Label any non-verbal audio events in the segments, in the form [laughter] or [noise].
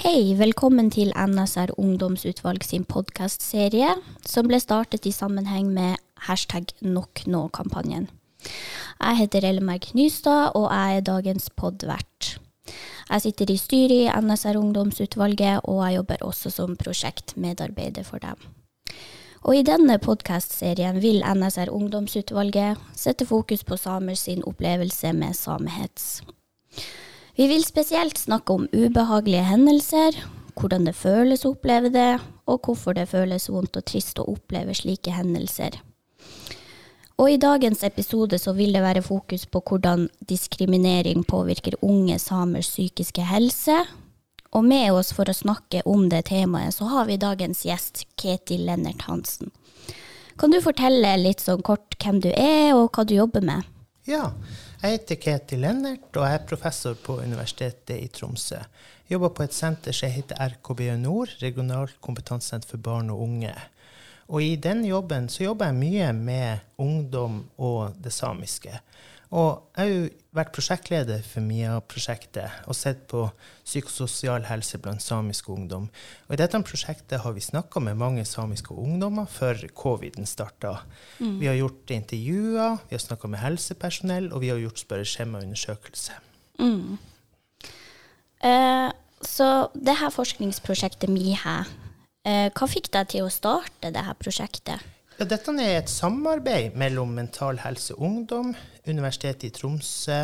Hei, velkommen til NSR Ungdomsutvalg sin podkastserie, som ble startet i sammenheng med hashtag Nok nå-kampanjen. Jeg heter Ellemark Nystad, og jeg er dagens podvert. Jeg sitter i styret i NSR Ungdomsutvalget, og jeg jobber også som prosjektmedarbeider for dem. Og i denne podkastserien vil NSR Ungdomsutvalget sette fokus på samers opplevelse med samehets. Vi vil spesielt snakke om ubehagelige hendelser, hvordan det føles å oppleve det, og hvorfor det føles vondt og trist å oppleve slike hendelser. Og i dagens episode så vil det være fokus på hvordan diskriminering påvirker unge samers psykiske helse. Og med oss for å snakke om det temaet, så har vi dagens gjest, Ketil Lennert Hansen. Kan du fortelle litt sånn kort hvem du er, og hva du jobber med? Ja, jeg heter Ketil Lennert, og jeg er professor på Universitetet i Tromsø. Jeg jobber på et senter som heter RKBU Nord, Regionalt kompetansesenter for barn og unge. Og i den jobben så jobber jeg mye med ungdom og det samiske. Og jeg har jo vært prosjektleder for MIA-prosjektet og sett på psykososial helse blant samisk ungdom. Og I dette prosjektet har vi snakka med mange samiske ungdommer før coviden starta. Mm. Vi har gjort intervjuer, vi har snakka med helsepersonell, og vi har gjort spørreskjemaundersøkelse. Mm. Eh, så det her forskningsprosjektet MIHA, eh, hva fikk deg til å starte det her prosjektet? Ja, dette er et samarbeid mellom Mental Helse Ungdom, Universitetet i Tromsø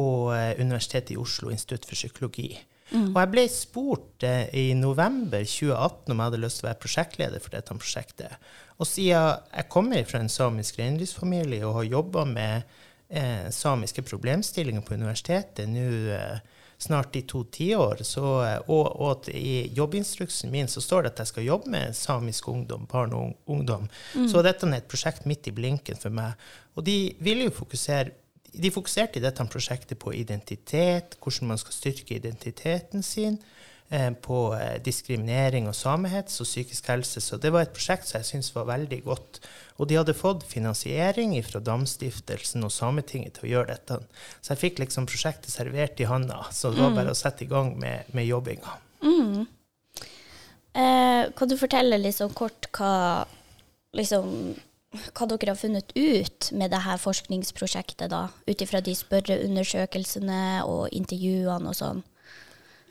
og eh, Universitetet i Oslo, Institutt for psykologi. Mm. Og jeg ble spurt eh, i november 2018 om jeg hadde lyst til å være prosjektleder for dette prosjektet. Og siden jeg kommer fra en samisk reindriftsfamilie og har jobba med eh, samiske problemstillinger på universitetet nå eh, snart i to tiår. Og, og i jobbinstruksen min så står det at jeg skal jobbe med samisk ungdom, barn og ungdom. Mm. Så dette er et prosjekt midt i blinken for meg. Og de vil jo fokusere de fokuserte i dette prosjektet på identitet, hvordan man skal styrke identiteten sin. Eh, på eh, diskriminering og samehets og psykisk helse. Så det var et prosjekt som jeg syntes var veldig godt. Og de hadde fått finansiering fra Damstiftelsen og Sametinget til å gjøre dette. Så jeg fikk liksom prosjektet servert i handa. Så det var mm. bare å sette i gang med, med jobbinga. Mm. Eh, kan du fortelle liksom kort hva, liksom, hva dere har funnet ut med dette forskningsprosjektet, da? Ut ifra de spørreundersøkelsene og intervjuene og sånn?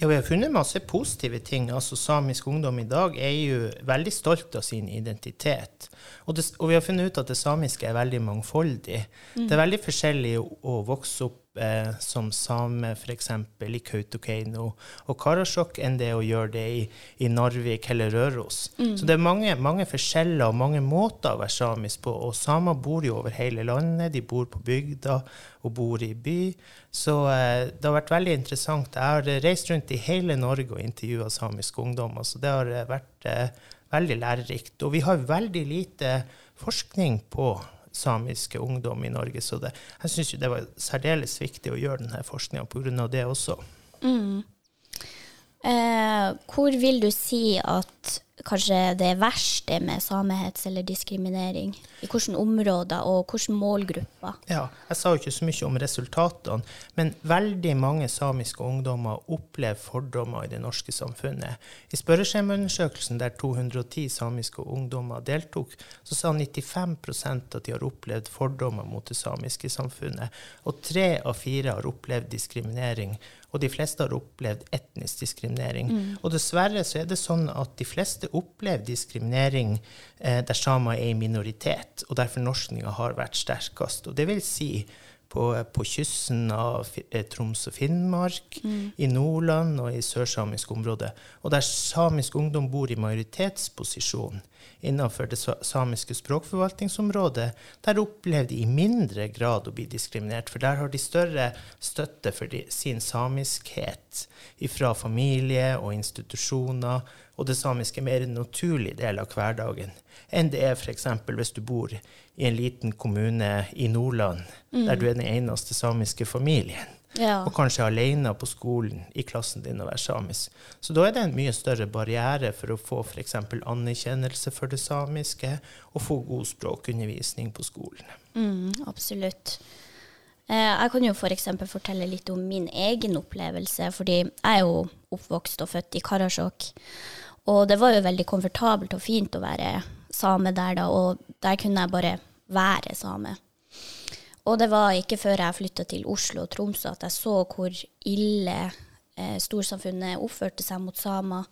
Ja, Vi har funnet masse positive ting. Altså, Samisk ungdom i dag er jo veldig stolt av sin identitet. Og, det, og vi har funnet ut at det samiske er veldig mangfoldig. Mm. Det er veldig forskjellig å, å vokse opp eh, som same f.eks. i Kautokeino og Karasjok enn det å gjøre det i, i Narvik eller Røros. Mm. Så det er mange, mange, forskjeller og mange måter å være samisk på. Og samer bor jo over hele landet. De bor på bygda og bor i by. Så eh, det har vært veldig interessant. Jeg har reist rundt i hele Norge og intervjua samisk ungdom. Så det har eh, vært eh, veldig lærerikt. Og vi har veldig lite forskning på samiske ungdom i Norge. Så det, jeg syns det var særdeles viktig å gjøre denne forskninga pga. det også. Mm. Eh, hvor vil du si at kanskje det verste med samehets eller diskriminering? I hvilke områder og hvilke målgrupper? Ja, Jeg sa jo ikke så mye om resultatene, men veldig mange samiske ungdommer opplever fordommer i det norske samfunnet. I spørreskjemaundersøkelsen der 210 samiske ungdommer deltok, så sa 95% at de har opplevd fordommer mot det samiske samfunnet. Og tre av fire har opplevd diskriminering og de fleste har opplevd etnisk diskriminering. Mm. Og dessverre så er det sånn at de fleste opplever diskriminering eh, der samer er i minoritet, og der fornorskninga har vært sterkest. Og det vil si på, på kysten av eh, Troms og Finnmark, mm. i Nordland og i sørsamisk område. Og der samisk ungdom bor i majoritetsposisjon, innenfor det samiske språkforvaltningsområdet, der opplever de i mindre grad å bli diskriminert. For der har de større støtte for de, sin samiskhet fra familie og institusjoner, og det samiske er mer en naturlig del av hverdagen enn det er f.eks. hvis du bor i en liten kommune i Nordland, mm. der du er den eneste samiske familien ja. og kanskje alene på skolen i klassen din å være samisk. Så da er det en mye større barriere for å få f.eks. anerkjennelse for det samiske, og få god språkundervisning på skolen. Mm, absolutt. Eh, jeg kan jo f.eks. For fortelle litt om min egen opplevelse, fordi jeg er jo oppvokst og født i Karasjok. Og det var jo veldig komfortabelt og fint å være same der da, og der kunne jeg bare være same. Og det var ikke før jeg flytta til Oslo og Tromsø at jeg så hvor ille eh, storsamfunnet oppførte seg mot samer.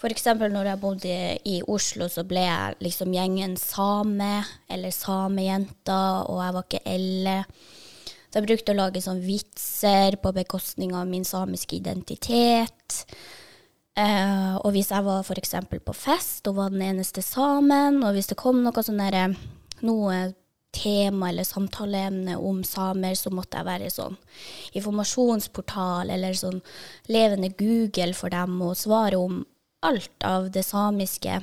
F.eks. når jeg bodde i Oslo, så ble jeg liksom gjengen same, eller samejenta, og jeg var ikke Elle. Så jeg brukte å lage sånn vitser på bekostning av min samiske identitet. Eh, og hvis jeg var f.eks. på fest og var den eneste samen, og hvis det kom noe sånn derre noe tema eller samtaleemne om samer, så måtte jeg være sånn informasjonsportal eller sånn levende Google for dem og svare om alt av det samiske.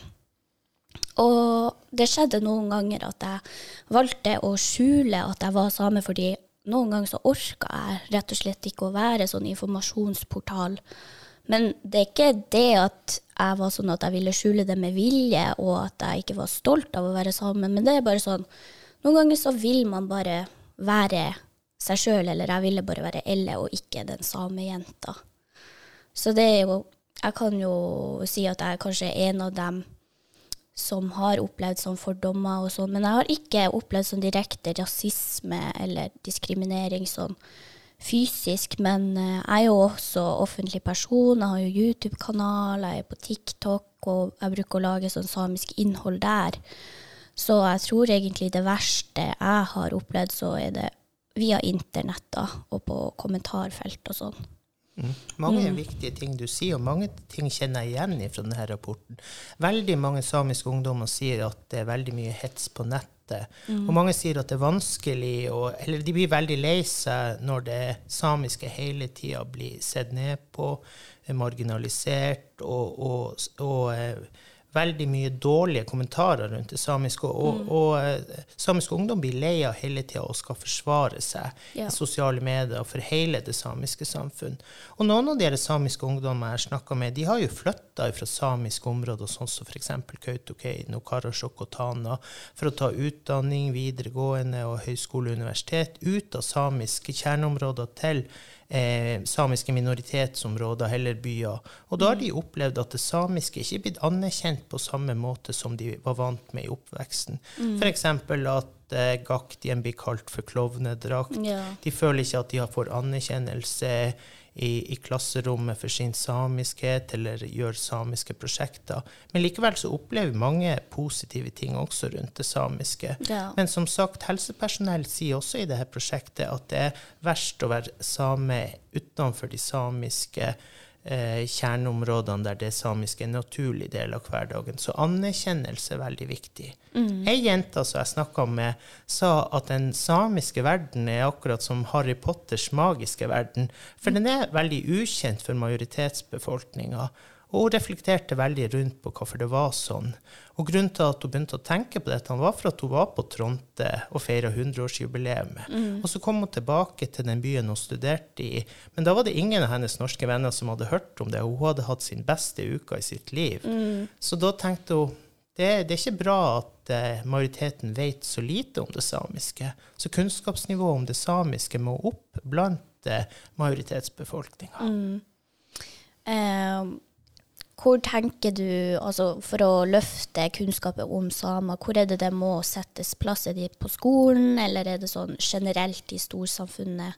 Og det skjedde noen ganger at jeg valgte å skjule at jeg var same, fordi noen ganger så orka jeg rett og slett ikke å være sånn informasjonsportal. Men det er ikke det at jeg var sånn at jeg ville skjule det med vilje, og at jeg ikke var stolt av å være sammen, men det er bare sånn noen ganger så vil man bare være seg sjøl, eller jeg ville bare være Elle og ikke den samme jenta. Så det er jo Jeg kan jo si at jeg er kanskje en av dem som har opplevd sånn fordommer og sånn, men jeg har ikke opplevd sånn direkte rasisme eller diskriminering sånn fysisk. Men eh, jeg er jo også offentlig person, jeg har jo YouTube-kanal, jeg er på TikTok, og jeg bruker å lage sånn samisk innhold der. Så jeg tror egentlig det verste jeg har opplevd, så er det via internett da, og på kommentarfelt og sånn. Mm. Mange mm. viktige ting du sier, og mange ting kjenner jeg igjen fra denne rapporten. Veldig mange samiske ungdommer sier at det er veldig mye hets på nettet. Mm. Og mange sier at det er vanskelig, og, eller de blir veldig lei seg når det samiske hele tida blir sett ned på, marginalisert og, og, og eh, veldig mye dårlige kommentarer rundt det samiske. Og, mm. og, og samisk ungdom blir lei av hele tida og skal forsvare seg ja. i sosiale medier for hele det samiske samfunn. Og noen av de samiske ungdommene jeg snakka med, de har jo flytta fra samiske områder, sånn som f.eks. Kautokeino, Karasjok og Tana, for å ta utdanning, videregående og høyskole og universitet ut av samiske kjerneområder til eh, samiske minoritetsområder heller byer. Og da har de opplevd at det samiske ikke er blitt anerkjent på samme måte som de var vant med i oppveksten. Mm. F.eks. at eh, gaktien blir kalt for klovnedrakt. Ja. De føler ikke at de har fått anerkjennelse i, i, klasserommet for sin samiskhet eller gjør samiske prosjekter. Men likevel så opplever mange positive ting også rundt det samiske. Ja. Men som sagt, helsepersonell sier også i dette prosjektet at det er verst å være same utenfor de samiske eh, kjerneområdene der det samiske er en naturlig del av hverdagen. Så anerkjennelse er veldig viktig. Mm. Ei jente som jeg snakka med, sa at den samiske verden er akkurat som Harry Potters magiske verden. For den er veldig ukjent for majoritetsbefolkninga. Og hun reflekterte veldig rundt på hvorfor det var sånn. Og grunnen til at hun begynte å tenke på dette, var for at hun var på Tronte og feira 100-årsjubileum. Mm. Og så kom hun tilbake til den byen hun studerte i. Men da var det ingen av hennes norske venner som hadde hørt om det. Hun hadde hatt sin beste uke i sitt liv. Mm. Så da tenkte hun det, det er ikke bra at eh, majoriteten vet så lite om det samiske. Så kunnskapsnivået om det samiske må opp blant eh, majoritetsbefolkninga. Mm. Um hvor tenker du, altså for å løfte kunnskapen om samer, hvor er det det må settes plass? Er det på skolen, eller er det sånn generelt i storsamfunnet?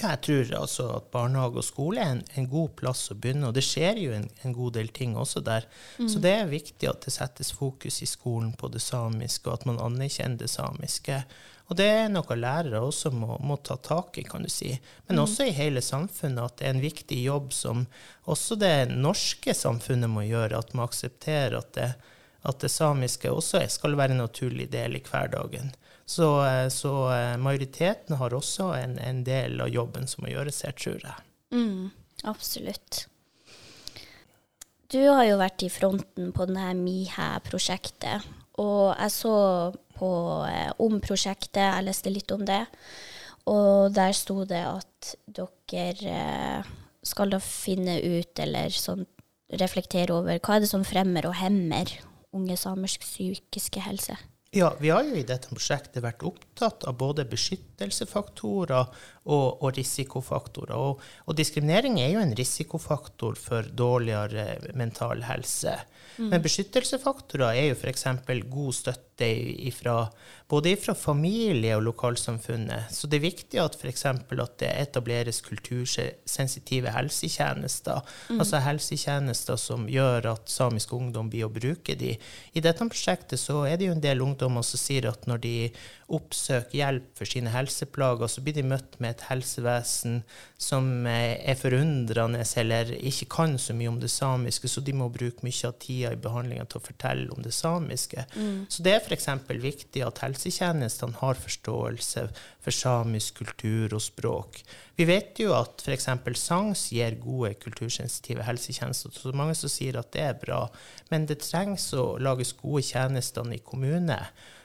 Ja, jeg tror altså at barnehage og skole er en, en, god plass å begynne, og det skjer jo en, en god del ting også der. Mm. Så det er viktig at det settes fokus i skolen på det samiske, og at man anerkjenner det samiske. Og det er noe lærere også må, må ta tak i, kan du si. Men mm. også i hele samfunnet, at det er en viktig jobb som også det norske samfunnet må gjøre. At man aksepterer at det, at det samiske også skal være en naturlig del i hverdagen. Så, eh, så eh, majoriteten har også en, en, del av jobben som må gjøres her, tror jeg. Mm, absolutt. Du har jo vært i fronten på denne Mihe-prosjektet. Og jeg så på, eh, om prosjektet, jeg leste litt om det, og der sto det at dere eh, skal da finne ut, eller sånn reflektere over, hva er det som fremmer og hemmer unge samers psykiske helse? Ja, vi har jo i dette prosjektet vært opptatt av både beskyttelsesfaktorer og, og risikofaktorer. Og, og, diskriminering er jo en risikofaktor for dårligere mental helse. Mm. Men beskyttelsesfaktorer er jo f.eks. god støtte ifra, både fra familie og lokalsamfunnet. Så det er viktig at f.eks. at det etableres kultursensitive helsetjenester. Mm. Altså helsetjenester som gjør at samisk ungdom blir å bruke de. I dette prosjektet så er det jo en del ungdommer som sier at når de oppsøker hjelp for sine helseplager, så blir de møtt med et helsevesen som eh, er forundrende eller ikke kan så mye om det samiske, så de må bruke mye av tida i behandlinga til å fortelle om det samiske. Mm. Så det er f.eks. viktig at helsetjenestene har forståelse for samisk kultur og språk. Vi vet jo at f.eks. SANGS gir gode kultursensitive helsetjenester. Så mange som sier at det er bra. Men det trengs å lages gode tjenester i kommune.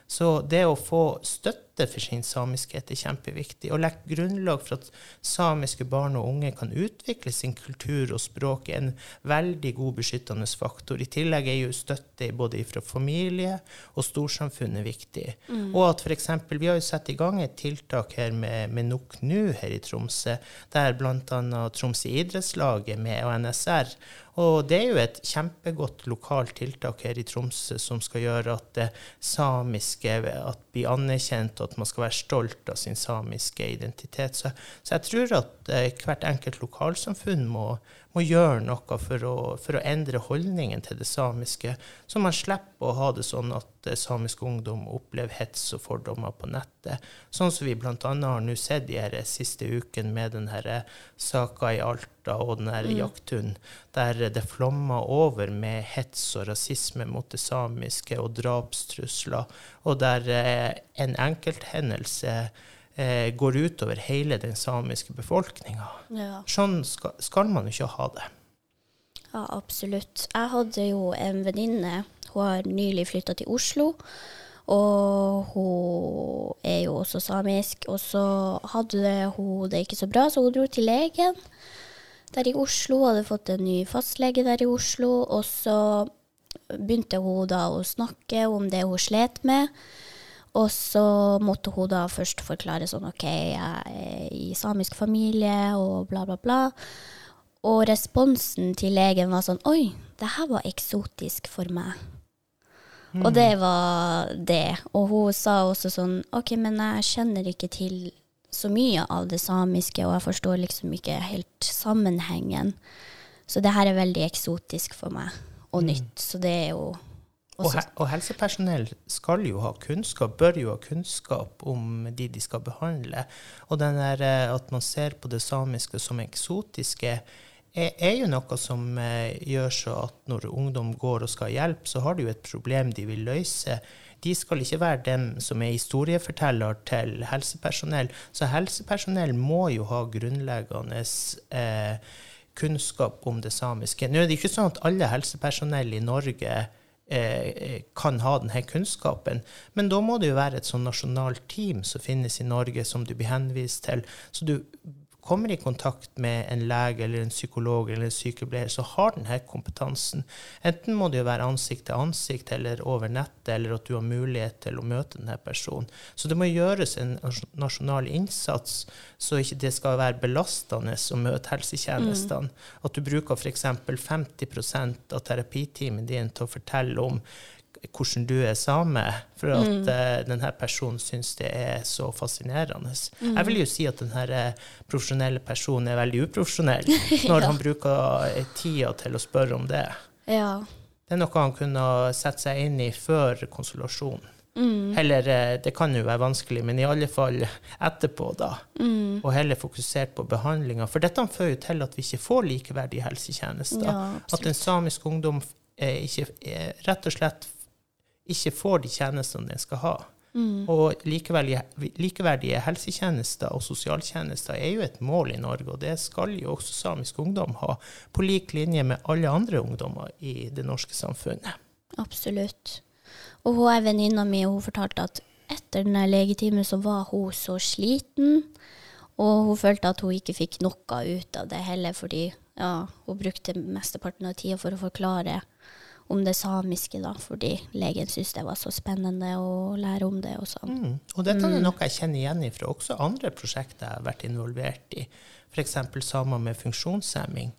Så det å få støtte for sin samiskhet er kjempeviktig. Og legge grunnlag for at samiske barn og unge kan utvikle sin kultur og språk, er en veldig god beskyttende faktor. I tillegg er jo støtte både fra familie og storsamfunnet viktig. Mm. Og at f.eks. vi har jo satt i gang et tiltak her med, med Nok Nu her i Tromsø, der bl.a. Tromsø idrettslaget med NSR. og det er jo et kjempegodt lokalt tiltak her i Tromsø som skal gjøre at det samiske at blir anerkjent, og at man skal være stolt av sin samiske identitet. Så, så jeg tror at eh, hvert enkelt lokalsamfunn må, må gjøre noe for å, for å, endre holdningen til det samiske, så man slipper å ha det sånn at eh, samisk ungdom opplever hets og fordommer på nettet. Sånn som vi bl.a. har nå sett de her siste uken med den eh, saka i Alta og den her mm. jakthunden, der det flommer over med hets og rasisme mot det samiske og drapstrusler, og der eh, en enkelthendelse eh, går utover hele den samiske befolkninga. Ja. Sånn skal, skal, man ikke ha det. Ja, absolutt. Jeg hadde jo en venninne. Hun har nylig flytta til Oslo. Og hun er jo også samisk. Og så hadde hun det ikke så bra, så hun dro til legen der i Oslo. Hadde fått en ny fastlege der i Oslo. Og så begynte hun da å snakke om det hun slet med. Og så måtte hun da først forklare sånn OK, jeg er i samisk familie og bla, bla, bla. Og responsen til legen var sånn Oi, det her var eksotisk for meg. Mm. Og det var det. Og hun sa også sånn OK, men jeg kjenner ikke til så mye av det samiske, og jeg forstår liksom ikke helt sammenhengen. Så det her er veldig eksotisk for meg, og mm. nytt. Så det er jo og, he og, helsepersonell skal jo ha kunnskap, bør jo ha kunnskap om de de skal behandle. Og der, eh, at man ser på det samiske som eksotiske, er, er jo noe som eh, gjør så at når ungdom går og skal ha hjelp, så har de jo et problem de vil løse. De skal ikke være dem som er historieforteller til helsepersonell. Så helsepersonell må jo ha grunnleggende eh, kunnskap om det samiske. Nå er det ikke sånn at alle helsepersonell i Norge kan ha denne kunnskapen. Men da må det jo være et sånn nasjonalt team som finnes i Norge, som du blir henvist til. Så du kommer i kontakt med en lege eller en psykolog eller en sykepleier som har denne kompetansen. Enten må det jo være ansikt til ansikt eller over nettet, eller at du har mulighet til å møte denne personen. Så det må gjøres en nasjonal innsats, så ikke det skal være belastende å møte helsetjenestene. Mm. At du bruker f.eks. 50% av terapitimen din til å fortelle om hvordan du er same, for at mm. uh, denne personen syns det er så fascinerende. Mm. Jeg vil jo si at denne profesjonelle personen er veldig uprofesjonell [laughs] når ja. han bruker eh, tida til å spørre om det. Ja. Det er noe han kunne sette seg inn i før konsultasjonen. Mm. Heller, eh, det kan jo være vanskelig, men i alle fall etterpå, da. Mm. Og heller fokusert på behandlinga. For dette fører jo til at vi ikke får likeverdige helsetjenester. Ja, at en samisk ungdom eh, ikke, eh, rett og slett ikke får de tjenestene den skal ha. Mm. Og likeverdige, likeverdige, helsetjenester og sosialtjenester er jo et mål i Norge, og det skal jo også samisk ungdom ha, på lik linje med alle andre ungdommer i det norske samfunnet. Absolutt. Og hun er venninna mi, og hun fortalte at etter den legetimen så var hun så sliten, og hun følte at hun ikke fikk noe ut av det heller, fordi ja, hun brukte mesteparten av tida for å forklare om det samiske, da, fordi legen syntes det var så spennende å lære om det og sånn. Mm. Og dette er noe jeg kjenner igjen fra også andre prosjekter jeg har vært involvert i, f.eks. samer med funksjonshemming.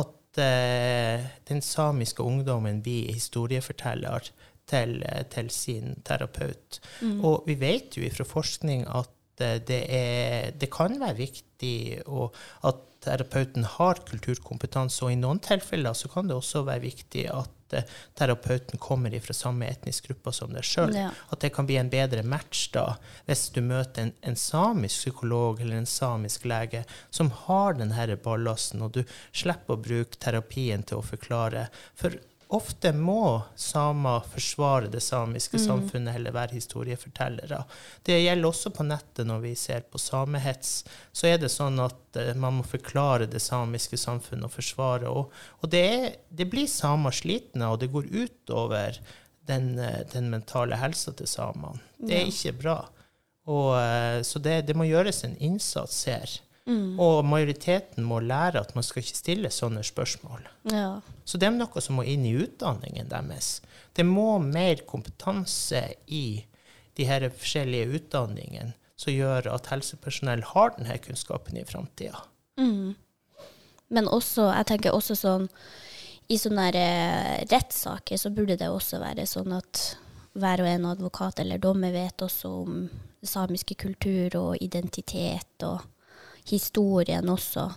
At eh, den samiske ungdommen blir historieforteller til, eh, til sin terapeut. Og vi vet jo fra forskning at eh, det, er, det kan være viktig at terapeuten har kulturkompetanse, og i noen tilfeller så kan det også være viktig at eh, terapeuten kommer fra samme etnisk gruppe som deg sjøl. Ja. At det kan bli en bedre match da, hvis du møter en, en samisk psykolog eller en samisk lege som har denne ballasten, og du slipper å bruke terapien til å forklare. For ofte må samer forsvare det samiske samfunnet eller være historiefortellere. Det gjelder også på nettet når vi ser på samehets. Så er det sånn at uh, man må forklare det samiske samfunnet og forsvare. Og, og det, er, det blir samer slitne, og det går utover den, eh, den mentale helsa til samene. Det er Ja. ikke bra. Og, uh, så det, det må gjøres en innsats her. Og majoriteten må lære at man skal ikke stille sånne spørsmål. Ja. Så det er noe som må inn i utdanningen deres. Det må mer kompetanse i de her forskjellige utdanningene som gjør at helsepersonell har denne kunnskapen i framtida. Mm. Men også, jeg tenker også sånn I sånne eh, rettssaker så burde det også være sånn at hver og en advokat eller dommer vet også om samiske kultur og identitet og historien også.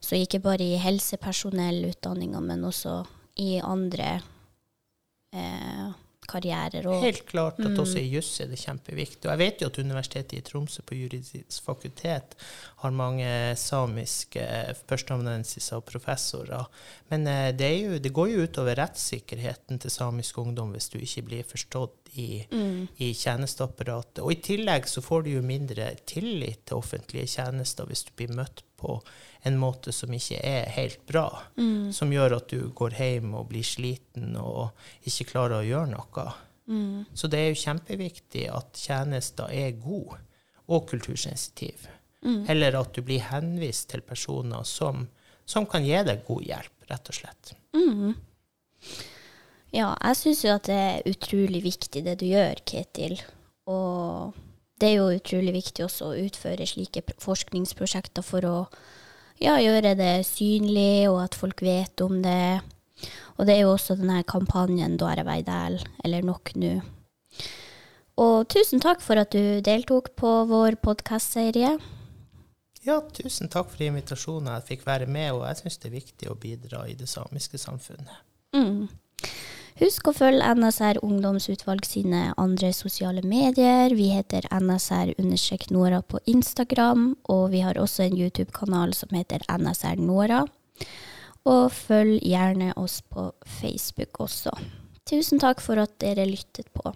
Så ikke bare i helsepersonellutdanninga, men også i andre eh, karrierer. Og, Helt klart at også i juss er det kjempeviktig. Og jeg vet jo at Universitetet i Tromsø på juridisk fakultet har mange samiske førsteamanuensiser og professorer. Men eh, det, jo, det går jo utover rettssikkerheten til samisk ungdom hvis du ikke blir forstått i, i tjenesteapparatet. Og i tillegg så får du jo mindre tillit til offentlige tjenester hvis du blir møtt på en måte som ikke er helt bra. Som gjør at du går hjem og blir sliten og ikke klarer å gjøre noe. Så det er jo kjempeviktig at tjenester er gode og kultursensitive. Eller at du blir henvist til personer som, som kan gi deg god hjelp, rett og slett. Ja, jeg syns jo at det er utrolig viktig det du gjør, Ketil. Og det er jo utrolig viktig også å utføre slike forskningsprosjekter for å ja, gjøre det synlig, og at folk vet om det. Og det er jo også denne kampanjen Dåre Veidæl, eller Nok nu. Og tusen takk for at du deltok på vår podkastserie. Ja, tusen takk for invitasjonen. Jeg fikk være med, og jeg syns det er viktig å bidra i det samiske samfunnet. Mm. Husk å følge NSR Ungdomsutvalg sine andre sosiale medier. Vi heter NSR-Nora på Instagram, og vi har også en YouTube-kanal som heter NSR Nora. Og følg gjerne oss på Facebook også. Tusen takk for at dere lyttet på.